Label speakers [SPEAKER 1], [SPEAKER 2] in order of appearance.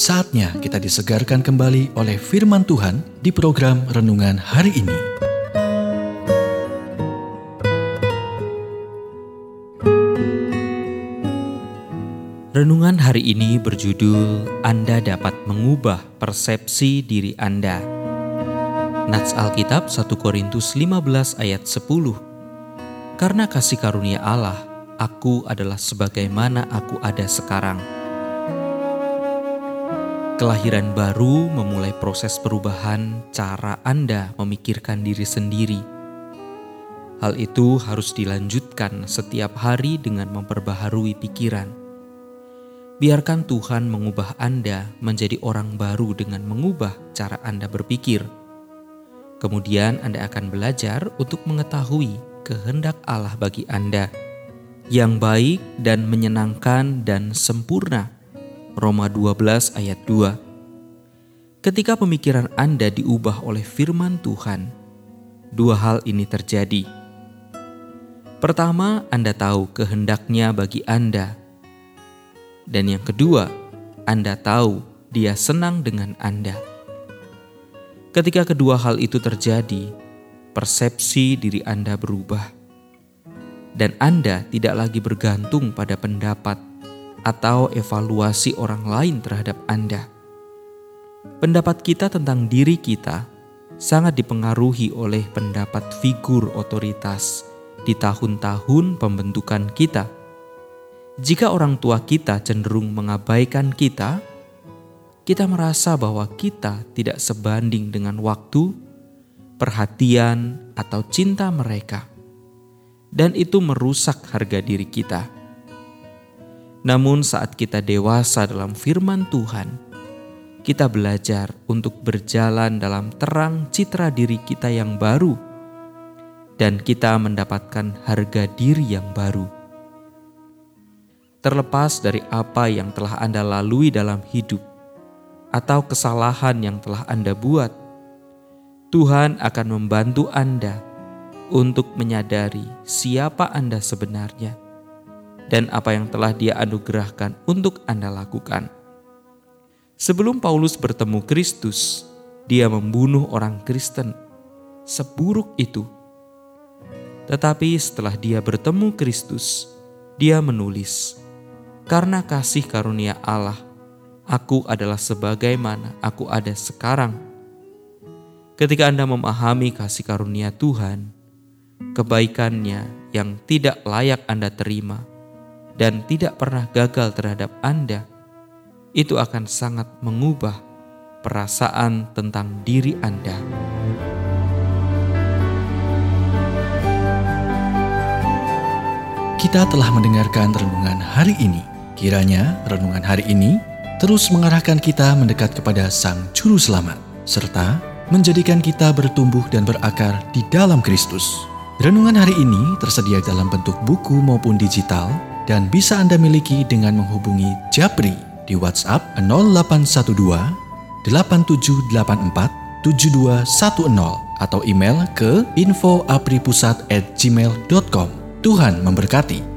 [SPEAKER 1] Saatnya kita disegarkan kembali oleh firman Tuhan di program renungan hari ini.
[SPEAKER 2] Renungan hari ini berjudul Anda dapat mengubah persepsi diri Anda. Nats Alkitab 1 Korintus 15 ayat 10. Karena kasih karunia Allah, aku adalah sebagaimana aku ada sekarang Kelahiran baru memulai proses perubahan cara Anda memikirkan diri sendiri. Hal itu harus dilanjutkan setiap hari dengan memperbaharui pikiran. Biarkan Tuhan mengubah Anda menjadi orang baru dengan mengubah cara Anda berpikir. Kemudian Anda akan belajar untuk mengetahui kehendak Allah bagi Anda yang baik dan menyenangkan dan sempurna Roma 12 ayat 2. Ketika pemikiran Anda diubah oleh firman Tuhan, dua hal ini terjadi. Pertama, Anda tahu kehendaknya bagi Anda. Dan yang kedua, Anda tahu dia senang dengan Anda. Ketika kedua hal itu terjadi, persepsi diri Anda berubah. Dan Anda tidak lagi bergantung pada pendapat atau evaluasi orang lain terhadap Anda. Pendapat kita tentang diri kita sangat dipengaruhi oleh pendapat figur otoritas di tahun-tahun pembentukan kita. Jika orang tua kita cenderung mengabaikan kita, kita merasa bahwa kita tidak sebanding dengan waktu, perhatian, atau cinta mereka, dan itu merusak harga diri kita. Namun, saat kita dewasa dalam firman Tuhan, kita belajar untuk berjalan dalam terang citra diri kita yang baru, dan kita mendapatkan harga diri yang baru. Terlepas dari apa yang telah Anda lalui dalam hidup, atau kesalahan yang telah Anda buat, Tuhan akan membantu Anda untuk menyadari siapa Anda sebenarnya dan apa yang telah Dia anugerahkan untuk Anda lakukan. Sebelum Paulus bertemu Kristus, dia membunuh orang Kristen. Seburuk itu. Tetapi setelah dia bertemu Kristus, dia menulis, "Karena kasih karunia Allah, aku adalah sebagaimana aku ada sekarang." Ketika Anda memahami kasih karunia Tuhan, kebaikannya yang tidak layak Anda terima, dan tidak pernah gagal terhadap Anda, itu akan sangat mengubah perasaan tentang diri Anda.
[SPEAKER 1] Kita telah mendengarkan renungan hari ini. Kiranya renungan hari ini terus mengarahkan kita mendekat kepada Sang Juru Selamat, serta menjadikan kita bertumbuh dan berakar di dalam Kristus. Renungan hari ini tersedia dalam bentuk buku maupun digital dan bisa Anda miliki dengan menghubungi Japri di WhatsApp 0812 8784 7210 atau email ke infoapripusat@gmail.com. Tuhan memberkati.